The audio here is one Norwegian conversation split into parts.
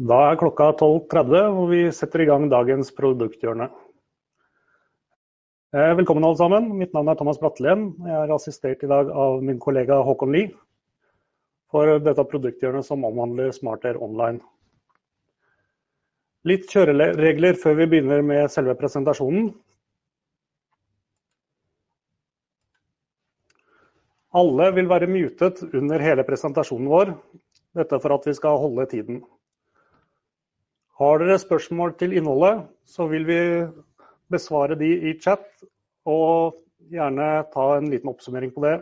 Da er klokka 12.30 og vi setter i gang dagens produkthjørne. Eh, velkommen alle sammen. Mitt navn er Thomas Brattelien. Jeg er assistert i dag av min kollega Håkon Lie for dette produkthjørnet som omhandler Smartair Online. Litt kjøreregler før vi begynner med selve presentasjonen. Alle vil være mutet under hele presentasjonen vår, dette for at vi skal holde tiden. Har dere spørsmål til innholdet, så vil vi besvare de i chat, og gjerne ta en liten oppsummering på det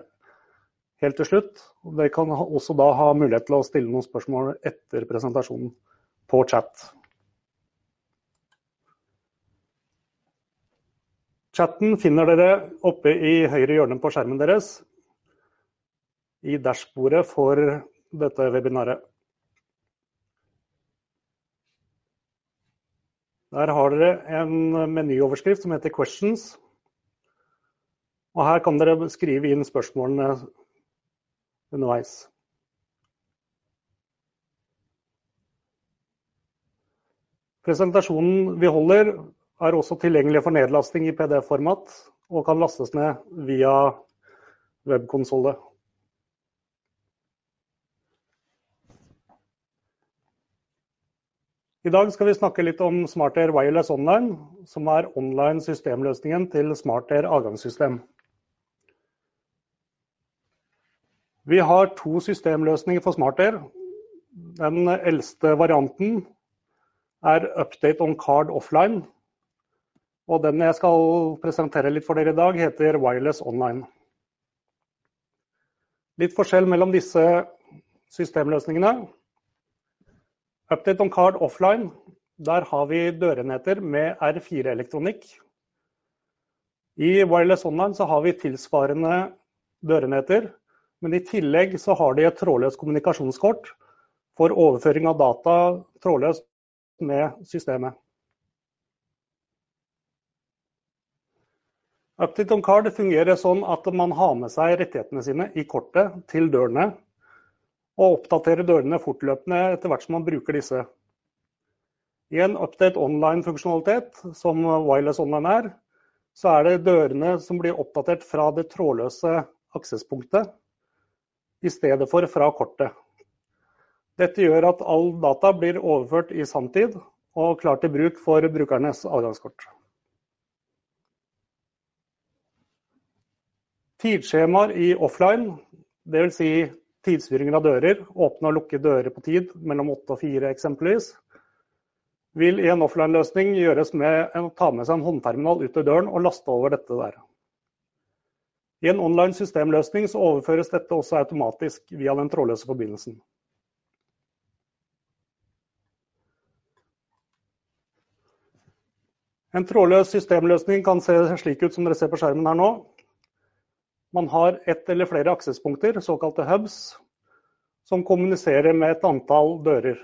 helt til slutt. Dere kan også da ha mulighet til å stille noen spørsmål etter presentasjonen på chat. Chatten finner dere oppe i høyre hjørne på skjermen deres, i dashbordet for dette webinaret. Der har dere en menyoverskrift som heter Questions. Og her kan dere skrive inn spørsmålene underveis. Presentasjonen vi holder er også tilgjengelig for nedlasting i PDF-format og kan lastes ned via webkonsolle. I dag skal vi snakke litt om Smartair Wireless Online, som er online systemløsningen til Smartair avgangssystem. Vi har to systemløsninger for Smartair. Den eldste varianten er Update on Card Offline. Og den jeg skal presentere litt for dere i dag heter Wireless Online. Litt forskjell mellom disse systemløsningene. Update on Card Offline, der har vi dørenheter med R4-elektronikk. I Wireless Online så har vi tilsvarende dørenheter, men i tillegg så har de et trådløst kommunikasjonskort for overføring av data trådløst med systemet. Update on Card fungerer sånn at man har med seg rettighetene sine i kortet til dørene og oppdatere dørene fortløpende etter hvert som man bruker disse. I en update online-funksjonalitet, som Wireless Online er, så er det dørene som blir oppdatert fra det trådløse aksesspunktet, i stedet for fra kortet. Dette gjør at all data blir overført i sanntid og klar til bruk for brukernes adgangskort. Tidsskjemaer i offline, dvs. Si tidsstyringen av dører, åpne og lukke dører på tid mellom 8 og 4 eksempelvis, vil i en offline-løsning gjøres med å ta med seg en håndterminal ut av døren og laste over dette der. I en online systemløsning så overføres dette også automatisk via den trådløse forbindelsen. En trådløs systemløsning kan se slik ut som dere ser på skjermen her nå. Man har ett eller flere aksespunkter, såkalte hubs, som kommuniserer med et antall dører.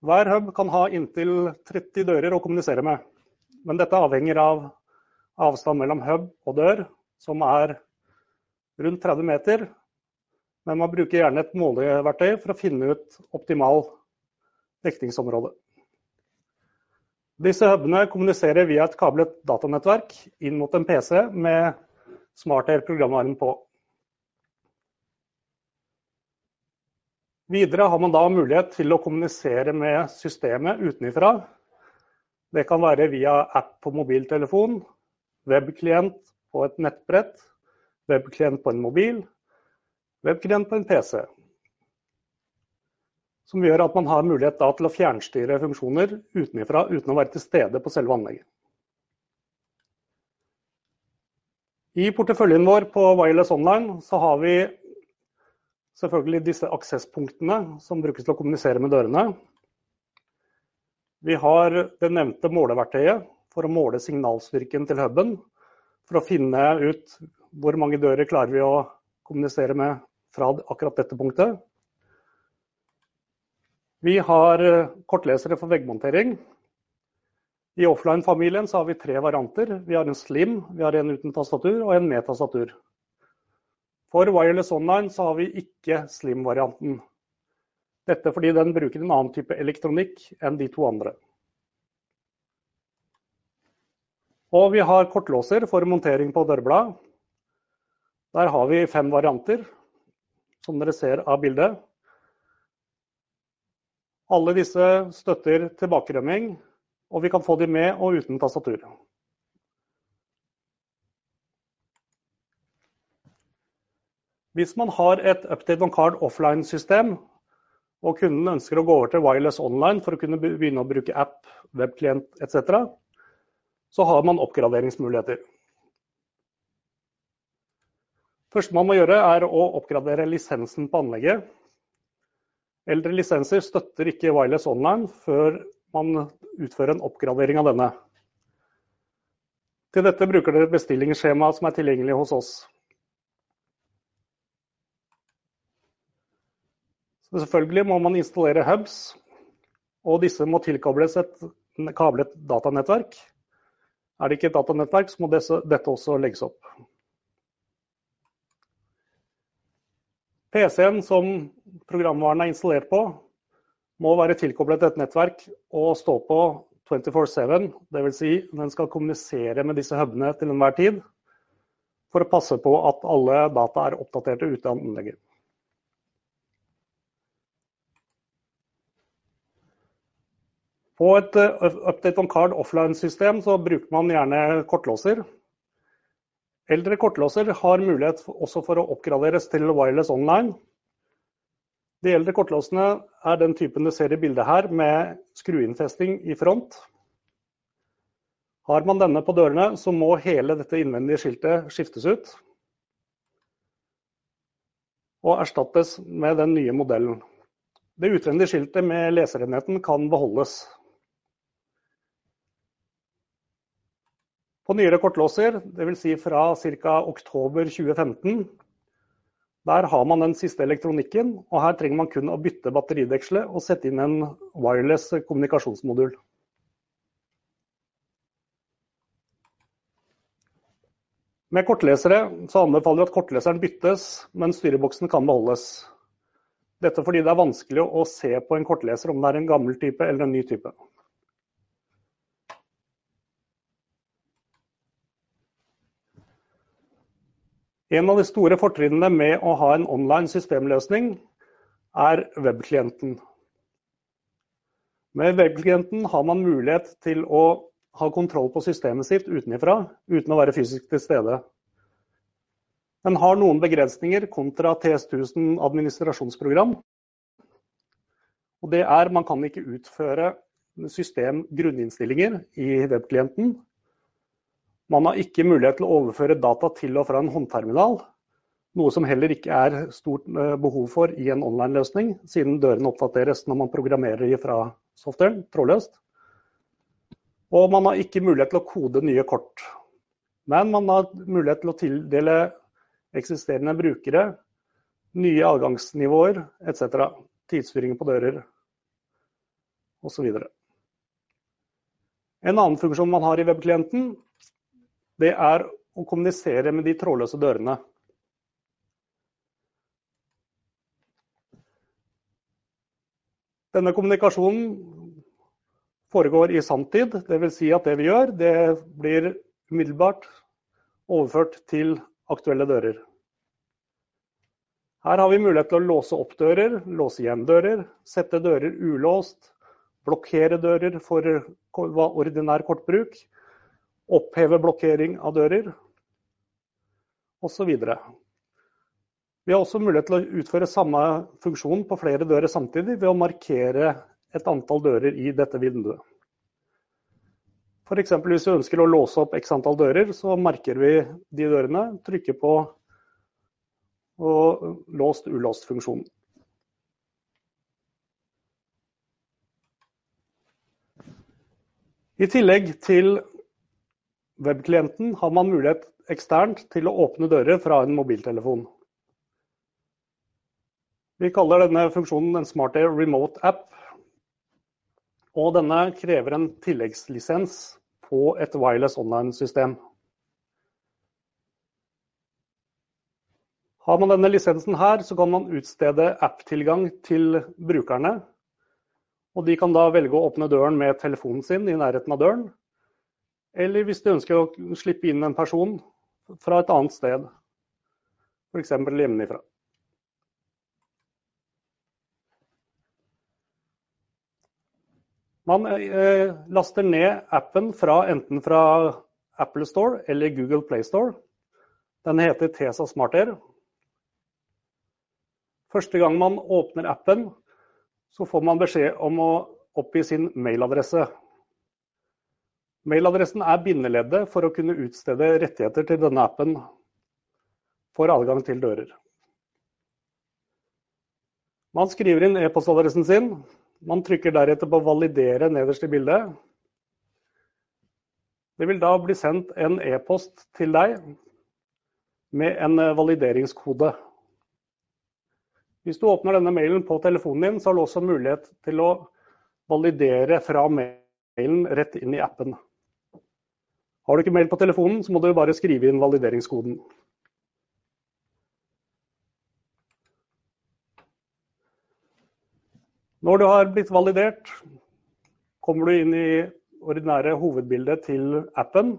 Hver hub kan ha inntil 30 dører å kommunisere med, men dette avhenger av avstand mellom hub og dør, som er rundt 30 meter. Men man bruker gjerne et måleverktøy for å finne ut optimal dekningsområde. Disse hubene kommuniserer via et kablet datanettverk inn mot en PC med SmartAir-programvaren på. Videre har man da mulighet til å kommunisere med systemet utenfra. Det kan være via app på mobiltelefon, webklient på et nettbrett, webklient på en mobil, webklient på en PC som gjør at man har mulighet til å fjernstyre funksjoner utenfra uten å være til stede på selve anlegget. I porteføljen vår på Wireless Online så har vi selvfølgelig disse aksesspunktene som brukes til å kommunisere med dørene. Vi har det nevnte måleverktøyet for å måle signalstyrken til huben. For å finne ut hvor mange dører klarer vi å kommunisere med fra akkurat dette punktet. Vi har eh, kortlesere for veggmontering. I offline-familien har vi tre varianter. Vi har en slim, vi har en uten tastatur og en med tastatur. For Wireless Online har vi ikke slim-varianten. Dette fordi den bruker en annen type elektronikk enn de to andre. Og vi har kortlåser for montering på dørblad. Der har vi fem varianter, som dere ser av bildet. Alle disse støtter tilbakerømming, og vi kan få de med og uten tastatur. Hvis man har et Update on Card offline-system, og kunden ønsker å gå over til wireless online for å kunne begynne å bruke app, webklient etc., så har man oppgraderingsmuligheter. Første man må gjøre er å oppgradere lisensen på anlegget. Eldre lisenser støtter ikke wireless online før man utfører en oppgradering av denne. Til dette bruker dere et bestillingsskjema som er tilgjengelig hos oss. Selvfølgelig må man installere hubs, og disse må tilkables et kablet datanettverk. Er det ikke et datanettverk, så må dette også legges opp. PC-en som programvaren er installert på, må være tilkoblet et nettverk og stå på 24-7. Dvs. Si, den skal kommunisere med disse hubene til enhver tid for å passe på at alle data er oppdaterte ute av anlegget. På et eh, Update on Card offline-system så bruker man gjerne kortlåser. Eldre kortlåser har mulighet også for å oppgraderes til wireless online. De eldre kortlåsene er den typen du ser i bildet her, med skruinnfesting i front. Har man denne på dørene, så må hele dette innvendige skiltet skiftes ut. Og erstattes med den nye modellen. Det utvendige skiltet med leserenheten kan beholdes. På nyere kortlåser, dvs. Si fra ca. oktober 2015, der har man den siste elektronikken, og her trenger man kun å bytte batteridekselet og sette inn en wireless kommunikasjonsmodul. Med kortlesere så anbefaler vi at kortleseren byttes, men styreboksen kan beholdes. Dette fordi det er vanskelig å se på en kortleser om det er en gammel type eller en ny type. En av de store fortrinnene med å ha en online systemløsning er webklienten. Med webklienten har man mulighet til å ha kontroll på systemet sitt utenfra, uten å være fysisk til stede. Den har noen begrensninger kontra TS1000 administrasjonsprogram. Og det er man kan ikke utføre systemgrunninnstillinger i webklienten man har ikke mulighet til å overføre data til og fra en håndterminal, noe som heller ikke er stort eh, behov for i en online-løsning, siden dørene oppdateres når man programmerer fra softwaren trådløst. Og man har ikke mulighet til å kode nye kort. Men man har mulighet til å tildele eksisterende brukere nye adgangsnivåer etc. Tidsstyring på dører osv. En annen funksjon man har i webklienten, det er å kommunisere med de trådløse dørene. Denne kommunikasjonen foregår i sanntid, dvs. Si at det vi gjør, det blir umiddelbart overført til aktuelle dører. Her har vi mulighet til å låse opp dører, låse igjen dører, sette dører ulåst, blokkere dører for ordinær kortbruk, oppheve blokkering av dører osv. Vi har også mulighet til å utføre samme funksjon på flere dører samtidig ved å markere et antall dører i dette vinduet. F.eks. hvis vi ønsker å låse opp x antall dører, så markerer vi de dørene, trykker på og låst ulåst funksjon. I tillegg til webklienten har man mulighet eksternt til å åpne dører fra en mobiltelefon. Vi kaller denne funksjonen en SmartAir Remote App. Og denne krever en tilleggslisens på et wireless online-system. Har man denne lisensen her, så kan man utstede app-tilgang til brukerne. Og de kan da velge å åpne døren med telefonen sin i nærheten av døren. Eller hvis de ønsker å slippe inn en person fra et annet sted, f.eks. hjemmefra. Man eh, laster ned appen fra, enten fra Apple Store eller Google Play Store. Den heter Tesa SmartAir. Første gang man åpner appen, så får man beskjed om å oppgi sin mailadresse. Mailadressen er bindeleddet for å kunne utstede rettigheter til denne appen for adgang til dører. Man skriver inn e-postadressen sin. Man trykker deretter på 'validere' nederst i bildet. Det vil da bli sendt en e-post til deg med en valideringskode. Hvis du åpner denne mailen på telefonen din, så har du også mulighet til å validere fra mailen rett inn i appen. Har du ikke mail på telefonen, så må du bare skrive inn valideringskoden. Når du har blitt validert, kommer du inn i ordinære hovedbildet til appen.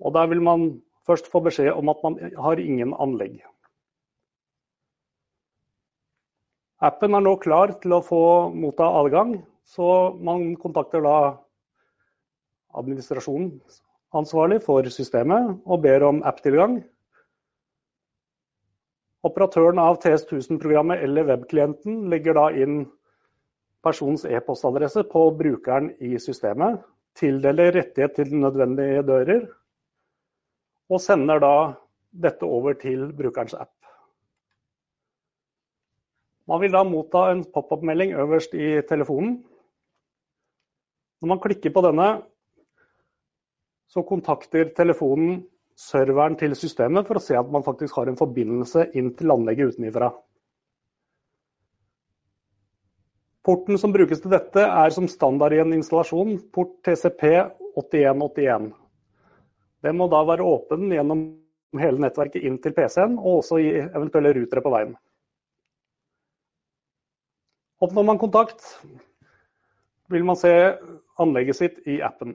Og der vil man først få beskjed om at man har ingen anlegg. Appen er nå klar til å få motta adgang, så man kontakter da administrasjonen ansvarlig for systemet og ber om app-tilgang. Operatøren av TS1000-programmet eller webklienten legger da inn persons e-postadresse på brukeren i systemet, tildeler rettighet til nødvendige dører, og sender da dette over til brukerens app. Man vil da motta en pop-up-melding øverst i telefonen. Når man klikker på denne, så kontakter telefonen serveren til systemet for å se at man faktisk har en forbindelse inn til anlegget utenifra. Porten som brukes til dette er som standard i en installasjon, port TCP 8181. Den må da være åpen gjennom hele nettverket inn til PC-en, og også i eventuelle rutere på veien. Oppnår man kontakt, vil man se anlegget sitt i appen.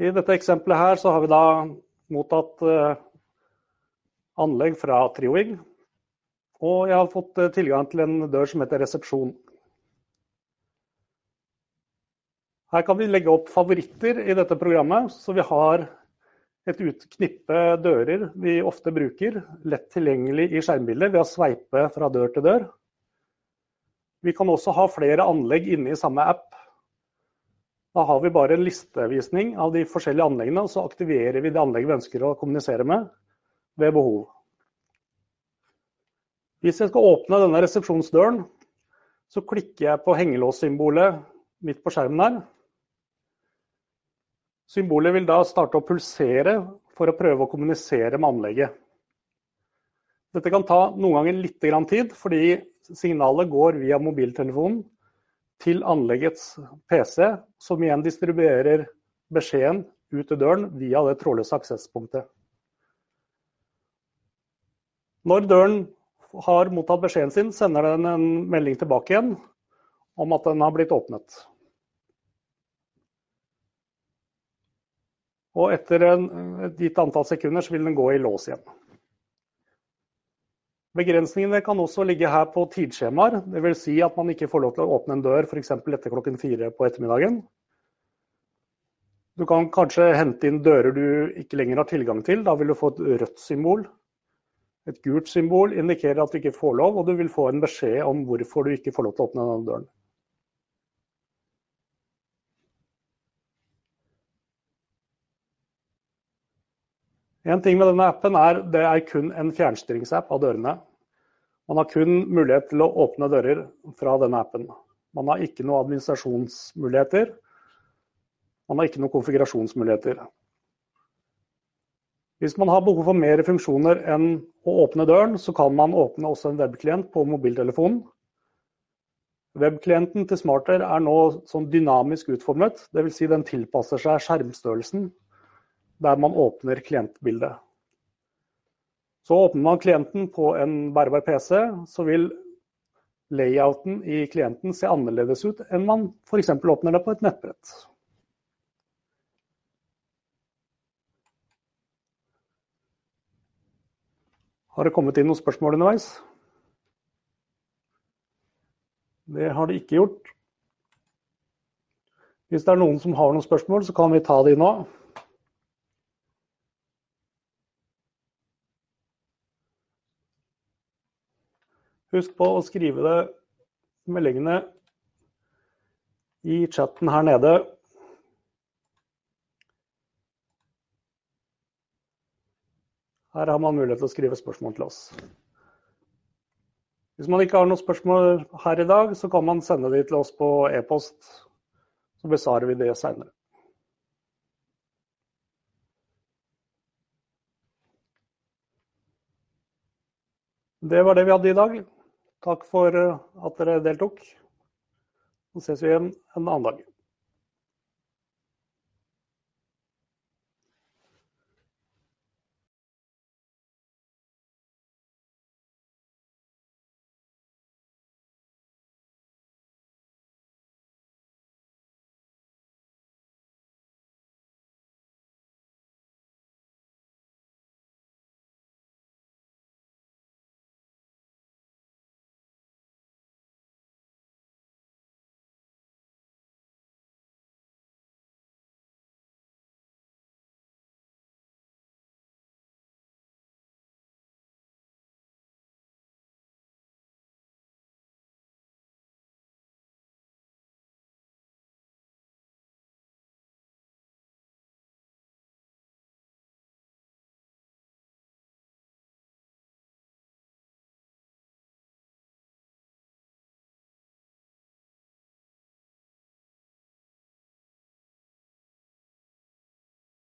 I dette eksempelet her så har vi da mottatt eh, anlegg fra Trioing, Og jeg har fått eh, tilgang til en dør som heter resepsjon. Her kan vi legge opp favoritter i dette programmet, så vi har et knippe dører vi ofte bruker, lett tilgjengelig i skjermbildet ved å sveipe fra dør til dør. Vi kan også ha flere anlegg inne i samme app. Da har vi bare en listevisning av de forskjellige anleggene, og så aktiverer vi det anlegget vi ønsker å kommunisere med ved behov. Hvis jeg skal åpne denne resepsjonsdøren, så klikker jeg på hengelåssymbolet midt på skjermen her. Symbolet vil da starte å pulsere for å prøve å kommunisere med anlegget. Dette kan ta noen ganger litt tid, fordi signalet går via mobiltelefonen til anleggets PC, som igjen distribuerer beskjeden ut til døren via det trådløse aksesspunktet. Når døren har mottatt beskjeden sin, sender den en melding tilbake igjen om at den har blitt åpnet. Og etter et gitt antall sekunder vil den gå i lås igjen. Begrensningene kan også ligge her på tidsskjemaer. Dvs. Si at man ikke får lov til å åpne en dør f.eks. etter klokken fire på ettermiddagen. Du kan kanskje hente inn dører du ikke lenger har tilgang til. Da vil du få et rødt symbol. Et gult symbol indikerer at du ikke får lov, og du vil få en beskjed om hvorfor du ikke får lov til å åpne denne døren. En ting med denne appen er det er kun en fjernstyringsapp av dørene. Man har kun mulighet til å åpne dører fra denne appen. Man har ikke noen administrasjonsmuligheter. Man har ikke noen konfigurasjonsmuligheter. Hvis man har behov for mer funksjoner enn å åpne døren, så kan man åpne også en webklient på mobiltelefonen. Webklienten til Smarter er nå sånn dynamisk utformet, dvs. Si den tilpasser seg skjermstørrelsen der man åpner klientbildet. Så åpner man klienten på en bærbar PC, så vil layouten i klienten se annerledes ut enn man f.eks. åpner det på et nettbrett. Har det kommet inn noen spørsmål underveis? Det har det ikke gjort. Hvis det er noen som har noen spørsmål, så kan vi ta de nå. Husk på å skrive det meldingene i chatten her nede. Her har man mulighet til å skrive spørsmål til oss. Hvis man ikke har noen spørsmål her i dag, så kan man sende de til oss på e-post. Så besvarer vi det senere. Det var det vi hadde i dag. Takk for at dere deltok. Så ses vi igjen en annen dag.